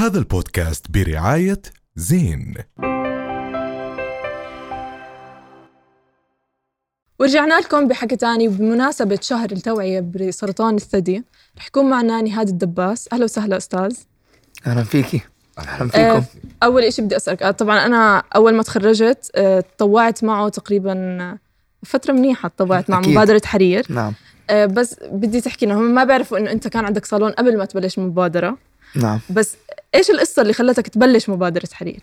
هذا البودكاست برعاية زين. ورجعنا لكم بحكي تاني بمناسبة شهر التوعية بسرطان الثدي. رح يكون معنا نهاد الدباس. أهلا وسهلا أستاذ. أهلا فيكي. أهلا آه، فيكم. أول إشي بدي أسألك. آه، طبعا أنا أول ما تخرجت آه، تطوعت معه تقريبا آه، فترة منيحة تطوعت مع. مبادرة حرير. نعم. آه، بس بدي تحكي لنا هم ما بيعرفوا إنه أنت كان عندك صالون قبل ما تبلش مبادرة. نعم. بس إيش القصة اللي خلتك تبلش مبادرة حرير؟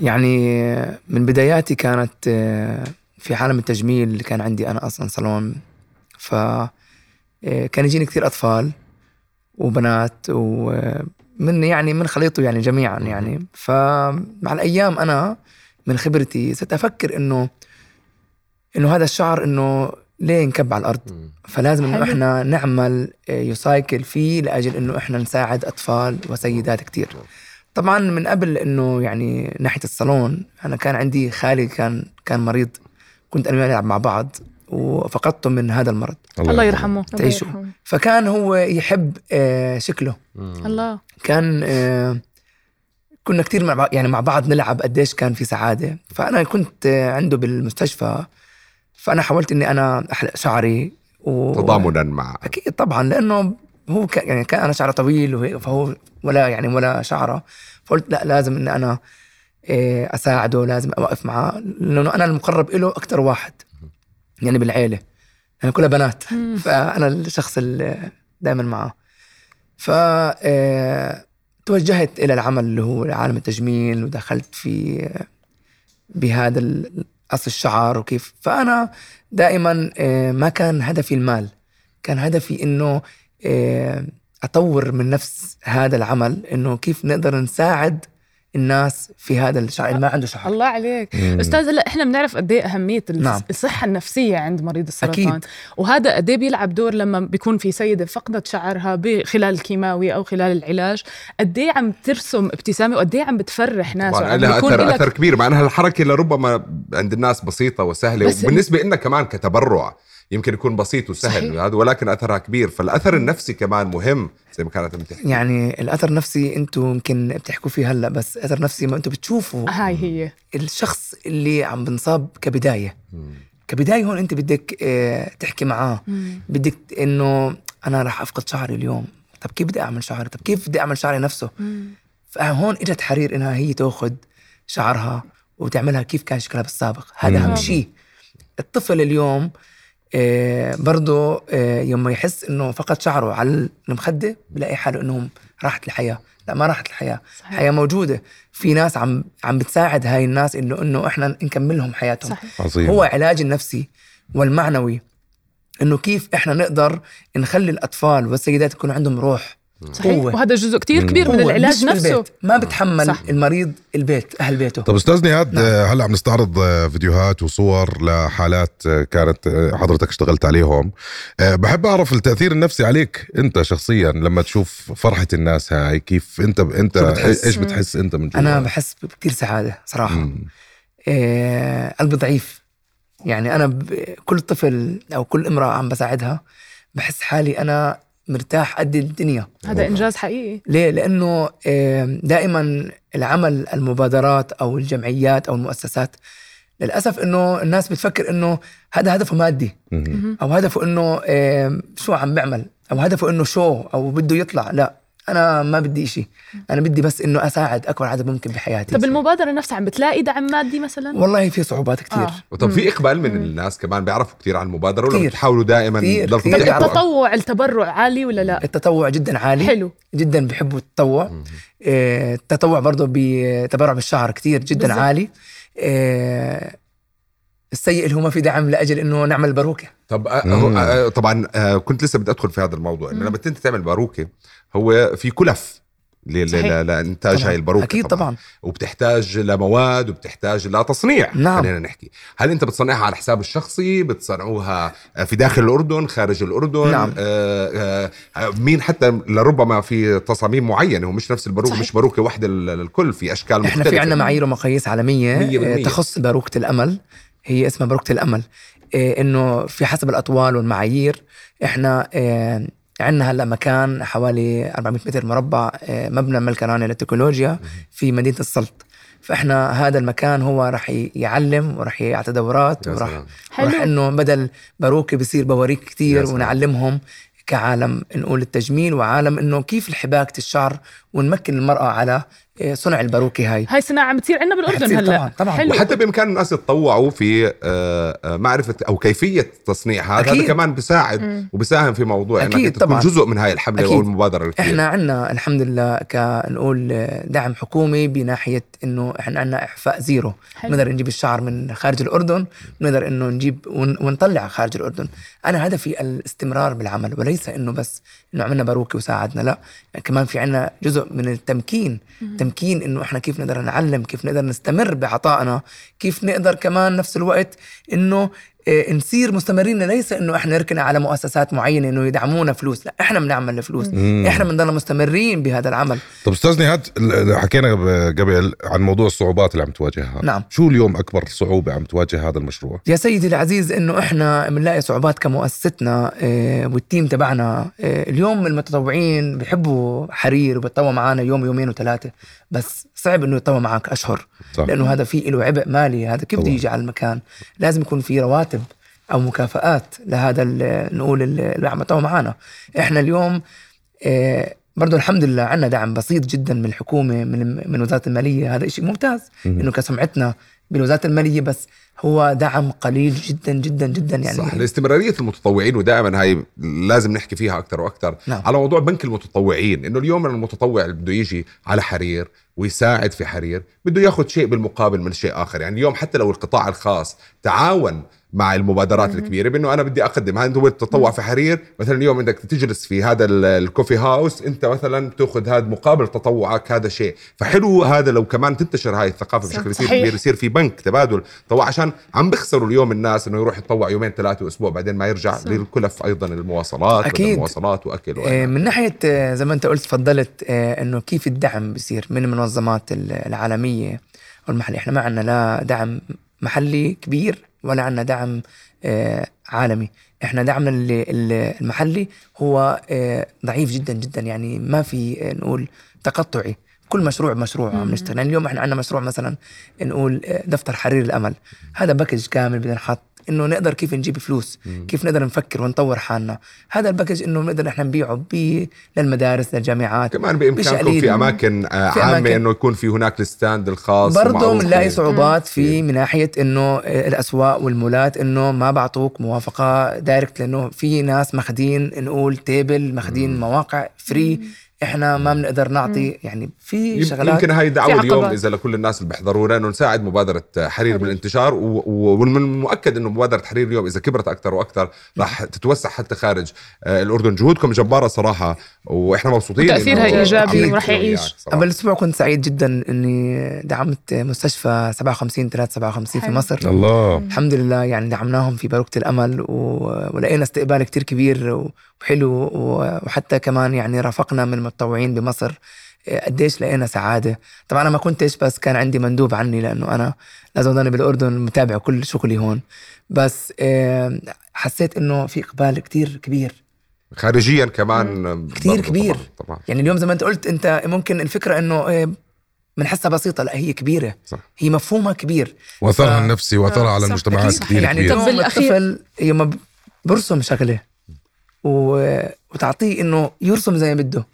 يعني من بداياتي كانت آه، في عالم التجميل اللي كان عندي أنا أصلا صالون ف آه، كان يجيني كثير أطفال وبنات ومن يعني من خليطه يعني جميعا يعني. فمع الأيام أنا من خبرتي صرت أفكر إنه إنه هذا الشعر إنه ليه ينكب على الأرض؟ فلازم إنه. إحنا نعمل آه، يسايكل فيه لأجل إنه إحنا نساعد أطفال وسيدات كتير. طبعا من قبل إنه يعني ناحية الصالون أنا كان عندي خالي كان كان مريض. كنت أنا وياه نلعب مع بعض وفقدته من هذا المرض. الله يرحمه. يرحمه. فكان هو يحب آه، شكله. الله. كان آه، كنا كتير مع بعض يعني مع بعض نلعب قديش كان في سعادة. فأنا كنت عنده بالمستشفى فأنا حاولت إني أنا أحلق شعري و... تضامنا مع أكيد طبعا لأنه هو كان يعني كان أنا شعره طويل وهيك فهو ولا يعني ولا شعره. فقلت لا لازم إني أنا إيه، أساعده لازم أوقف معاه لأنه أنا المقرب له أكثر واحد يعني بالعيلة يعني كلها بنات. فأنا الشخص اللي دائما معه ف إيه، توجهت إلى العمل اللي هو عالم التجميل ودخلت في بهذا ال- قص الشعر وكيف. فأنا دائما إيه، ما كان هدفي المال. كان هدفي إنه إيه، أطور من نفس هذا العمل إنه كيف نقدر نساعد الناس في هذا الشعر اللي ما عنده شعر. الله عليك. أستاذ هلا إحنا بنعرف قد إيه أهمية نعم. الصحة النفسية عند مريض السرطان. أكيد. وهذا قد إيه بيلعب دور لما بيكون في سيدة فقدت شعرها خلال الكيماوي أو خلال العلاج. قد إيه عم ترسم ابتسامة وقد إيه عم بتفرح ناس طبعا وعم لها اثر إلك- أثر كبير. مع إنها الحركة لربما عند الناس بسيطة وسهلة بس- وبالنسبة لنا كمان كتبرع. يمكن يكون بسيط وسهل صحيح. هذا ولكن أثرها كبير. فالأثر النفسي كمان مهم زي ما كانت عم تحكي. يعني الأثر النفسي أنتم يمكن بتحكوا فيه هلأ بس أثر نفسي ما أنتم بتشوفوا هاي هي. الشخص اللي عم بنصاب كبداية. كبداية هون انت بدك آه، تحكي معاه. بدك ت- انه أنا راح أفقد شعري اليوم. طب كيف بدي أعمل شعري؟ طب كيف بدي أعمل شعري نفسه؟ فهون إجت حرير إنها هي تأخذ شعرها وتعملها كيف كان شكلها بالسابق. هذا أهم شيء. الطفل اليوم آه برضه آه يوم يحس إنه فقد شعره على المخدة بلاقي حاله انه راحت الحياة لا ما راحت الحياة صحيح. الحياة موجودة. في ناس عم عم بتساعد هاي الناس إنه إنه إحنا نكملهم حياتهم. صحيح. عظيم. هو علاج النفسي والمعنوي إنه كيف إحنا نقدر نخلي الأطفال والسيدات يكون عندهم روح صحيح قوة. وهذا جزء كتير كبير من العلاج نفسه بالبيت. ما بتحمل صح. المريض البيت أهل بيته طب أستاذ نهاد آه، هلا عم نستعرض آه، فيديوهات وصور لحالات آه، كانت آه، حضرتك اشتغلت عليهم آه، بحب أعرف التأثير النفسي عليك أنت شخصيا لما تشوف فرحة الناس هاي كيف أنت أنت شو بتحس؟ إيش بتحس أنت من جوا أنا بحس بكثير سعادة صراحة مم. إيه قلبي ضعيف يعني أنا ب... كل طفل أو كل امرأة عم بساعدها بحس حالي أنا مرتاح قد الدنيا. هذا إنجاز حقيقي. ليه؟ لأنه آه، دائما العمل المبادرات أو الجمعيات أو المؤسسات للأسف أنه الناس بتفكر أنه هذا هدفه مادي. أو هدفه أنه آه، شو عم بيعمل أو هدفه أنه شو أو بده يطلع. لا. أنا ما بدي إشي. أنا بدي بس أنه أساعد أكبر عدد ممكن بحياتي. طب المبادرة نفسها عم بتلاقي دعم مادي مثلا؟ والله في صعوبات كثير آه. طب في إقبال من الناس كمان بيعرفوا كثير عن المبادرة ولا. بتحاولوا دائما كتير، كتير. التطوع التبرع عالي ولا لا؟ التطوع جدا عالي. حلو. جدا بحبوا التطوع. آه، التطوع برضه بتبرع بالشعر كتير جدا بالضبط. عالي. آه، السيء اللي هو ما في دعم لأجل إنه نعمل باروكة. طب هو آه، طبعا آه، كنت لسه بدي أدخل في هذا الموضوع. إنه لما انت تعمل باروكة هو في كلف لإنتاج طبعاً. هاي الباروكه أكيد طبعا وبتحتاج لمواد وبتحتاج لتصنيع نعم. خلينا نحكي هل أنت بتصنعها على حساب الشخصي بتصنعوها في داخل الأردن خارج الأردن نعم. آه آه مين حتى لربما في تصاميم معينة ومش نفس الباروكه صحيح. مش باروكة واحدة لل- للكل في أشكال إحنا مختلفه في عندنا معايير ومقاييس عالمية. آه، تخص باروكة الأمل هي اسمها باروكة الأمل آه، إنه في حسب الأطوال والمعايير إحنا آه، عندنا هلا مكان حوالي 400 متر مربع آه، مبنى ملكراني للتكنولوجيا في مدينة السلط فإحنا هذا المكان هو رح يعلم ورح يعطي دورات. ورح حلو. إنه بدل باروكي بصير كتير سلام. ونعلمهم كعالم نقول التجميل وعالم إنه كيف الحباكه الشعر ونمكن المرأة على صنع الباروكي هاي هاي صناعة عم بتصير عندنا بالأردن هلأ طبعاً- طبعاً. حلو وحتى بامكان الناس يتطوعوا في آه، آه، معرفة أو كيفية تصنيع هذا هذا. كمان بساعد وبساهم في موضوع إنك أكيد انت تكون طبعاً. جزء من هاي الحملة أكيد. أو المبادره الكبيرة. إحنا عندنا الحمد لله كنقول دعم حكومي بناحية إنه إحنا عندنا إعفاء zero حلو. بنقدر نجيب الشعر من خارج الأردن بنقدر إنه نجيب ون- ونطلع خارج الأردن أنا هدفي الاستمرار بالعمل وليس إنه بس إنه عملنا باروكي وساعدنا لا يعني كمان في عندنا جزء من التمكين تمكين إنه إحنا كيف نقدر نعلم كيف نقدر نستمر بعطائنا كيف نقدر كمان نفس الوقت إنه نصير مستمرين. ليس إنه إحنا نركن على مؤسسات معينة إنه يدعمونا فلوس. لا إحنا بنعمل الفلوس. مم. إحنا بنضل مستمرين بهذا العمل. طب أستاذ نهاد حكينا قبل عن موضوع الصعوبات اللي عم تواجهها. نعم. شو اليوم أكبر صعوبة عم تواجه هذا المشروع؟ يا سيدي العزيز إنه إحنا بنلاقي صعوبات كمؤسستنا آه، والتيم تبعنا آه، اليوم المتطوعين بيحبوا حرير وبيتطوعوا معنا يوم يومين وثلاثة. بس صعب إنه يتطوع معك أشهر. صح. لأنه هذا في له عبء مالي هذا كيف بده. يجي على المكان؟ لازم يكون في رواتب. أو مكافآت لهذا نقول ال- اللي عم معنا إحنا اليوم آه، برضو الحمد لله عندنا دعم بسيط جدا من الحكومة من من وزاره المالية. هذا شيء ممتاز. مم. إنه كسمعتنا بالوزارة المالية بس هو دعم قليل جدا جدا جدا يعني. صح. لاستمرارية المتطوعين ودائما هاي لازم نحكي فيها أكثر وأكثر نعم. على موضوع بنك المتطوعين. إنه اليوم المتطوع اللي بده يجي على حرير ويساعد في حرير بده ياخذ شيء بالمقابل من شيء آخر. يعني اليوم حتى لو القطاع الخاص تعاون مع المبادرات الكبيرة بأنه أنا بدي أقدم هذا أنت تتطوع في حرير مثلا اليوم بدك تجلس في هذا ال- الكوفي هاوس أنت مثلا بتأخذ هذا مقابل تطوعك هذا شيء فحلو هذا لو كمان تنتشر هاي الثقافة. بشكل كثير. كبير يصير في بنك تبادل تطوع عشان عم بيخسروا اليوم الناس إنه يروح يتطوع يومين ثلاثة أسبوع بعدين ما يرجع صح. للكلف أيضا المواصلات أكيد. بدل مواصلات واكل آه، وإلى من ناحية آه، زي ما أنت قلت تفضلت آه، إنه كيف الدعم بيصير من المنظمات ال- العالمية والمحليه إحنا ما عندنا لا دعم محلي كبير ولا عندنا دعم آه، عالمي. إحنا دعمنا ال- ال- المحلي هو آه، ضعيف جدا جدا. يعني ما في آه، نقول تقطعي. كل مشروع بمشروع عم نشتغل. يعني اليوم إحنا عندنا مشروع مثلا نقول دفتر حرير الأمل. هذا باكج كامل بدنا نحط إنه نقدر كيف نجيب فلوس كيف نقدر نفكر ونطور حالنا. هذا ال package إنه نقدر إحنا نبيعه للمدارس للجامعات. كمان بإمكانكم. في أماكن آه، في عامة أماكن. إنه يكون في هناك ال stand الخاص برضه بنلاقي فيه. صعوبات في من ناحية إنه آه، الأسواق والمولات إنه ما بعطوك موافقة direct لأنه في ناس ماخذين نقول table ماخذين مواقع free إحنا ما بنقدر نعطي يعني في شغلات يمكن هاي دعوة اليوم. إذا لكل الناس اللي بيحضرونا إنه نساعد مبادرة حرير بالانتشار ومن المؤكد إنه مبادرة حرير اليوم إذا كبرت أكثر وأكثر راح تتوسع حتى خارج آه، الأردن جهودكم جبارة صراحة وإحنا مبسوطين عم ورح نحكي يعيش. صراحة. قبل أسبوع كنت سعيد جدا إني دعمت مستشفى 57 357 في. مصر الله الحمد لله يعني دعمناهم في باروكة الأمل و... ولقينا استقبال كتير كبير وحلو. وحتى كمان يعني رافقنا من المتطوعين بمصر إيه، قديش لقينا سعادة طبعا أنا ما كنتش بس كان عندي مندوب عني لأنه أنا لازم أضلني بالأردن متابع كل شغلي هون بس حسيت إنه في إقبال كتير كبير خارجيا كمان كتير كبير. طبعا, طبعا. يعني اليوم زي ما أنت قلت أنت ممكن الفكرة إنه إيه، بنحسها بسيطة لا هي كبيرة صح. هي مفهومها كبير واثرها ف- النفسي واثرها آه، على صح. المجتمعات أكيد. كثير يعني كبير بالأخير- الطفل يوم برسم شغلة و... وتعطيه إنه يرسم زي ما بده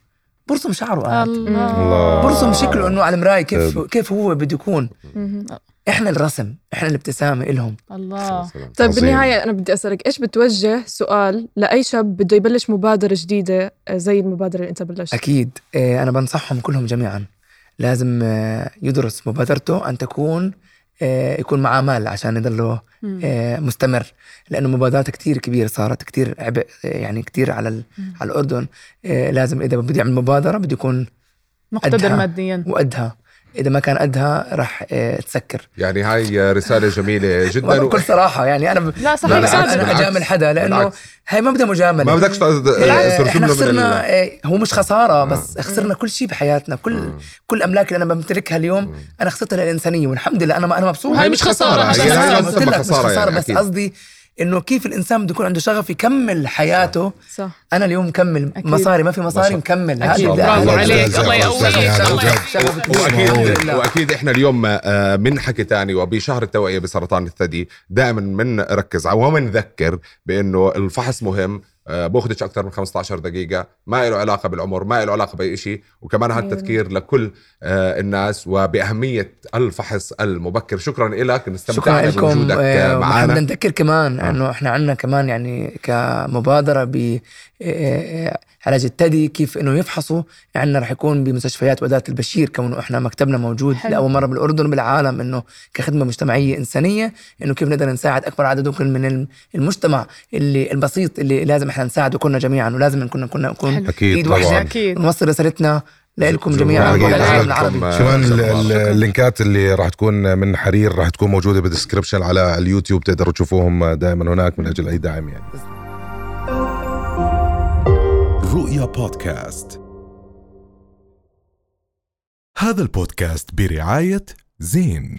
برسم شعره قاعد الله. برسم شكله إنه على المرايه كيف كيف هو بده يكون. إحنا الرسم إحنا الابتسامة إلهم الله. طيب عظيم. بالنهاية أنا بدي أسألك إيش بتوجه سؤال لأي شاب بده يبلش مبادرة جديدة آه، زي المبادرة اللي أنت بلشت أكيد آه، أنا بنصحهم كلهم جميعا لازم آه، يدرس مبادرته أن تكون يكون معاه مال عشان يضله آه، مستمر. لأنه مبادرات كتير كبيرة صارت كتير عبء آه، يعني كتير على على الأردن. آه، لازم إذا بده يعمل مبادرة بده يكون مقتدر. ماديا. وقدها إذا ما كان قدها راح آه، تسكر. يعني هاي رسالة جميلة جدا بكل صراحة يعني أنا ب... لا صحيح ما بالعكس، أنا بالعكس. أجامل حدا لأنه بالعكس. هاي ما بدها مجاملة. ما بدكش آه، إحنا خسرنا ال- آه، هو مش خسارة بس خسرنا كل شيء بحياتنا كل كل املاك اللي أنا بمتلكها اليوم أنا خسرتها للإنسانية والحمد لله أنا أنا مبسوط. وهي مش خسارة لك مش خسارة خسارة يعني، بس. قصدي إنه كيف الإنسان بده يكون عنده شغف يكمل حياته. صح. أنا اليوم مكمل. أكيد. مصاري ما في مصاري ما مكمل. هذا- برافو عليك. الله يقويك. واكيد إحنا اليوم آه، من حكي تاني وبشهر التوعية بسرطان الثدي دائما بنركز وبنذكر بأنه الفحص مهم آه، باخدش أكثر من 15 دقيقة. ما له علاقة بالعمر ما له علاقة بأي شيء وكمان هذا التذكير لكل آه، الناس. وبأهمية الفحص المبكر. شكرا لك استمتعنا لكم. بوجودك آه، بدنا معنا نذكر كمان آه. إنه إحنا عندنا كمان يعني كمبادرة ب آه، علاج الثدي كيف إنه يفحصوا. عندنا رح يكون بمستشفيات ولايه البشير. كونه إحنا مكتبنا موجود حلو. لأول مرة بالأردن بالعالم إنه كخدمة مجتمعية إنسانية. إنه كيف نقدر نساعد أكبر عدد ممكن من الم- المجتمع. اللي البسيط اللي لازم إحنا نساعده كلنا جميعا ولازم نكون كنا نكون. أكيد ايد واحدة أكيد. ونوصل رسالتنا لكم. جميعا أكيد. العربي كمان ال- شكراً. ال- اللينكات اللي راح تكون من حرير راح تكون موجودة بال description على اليوتيوب تقدروا تشوفوهم دائما هناك من أجل أي دعم يعني رؤيا بودكاست هذا البودكاست برعاية زين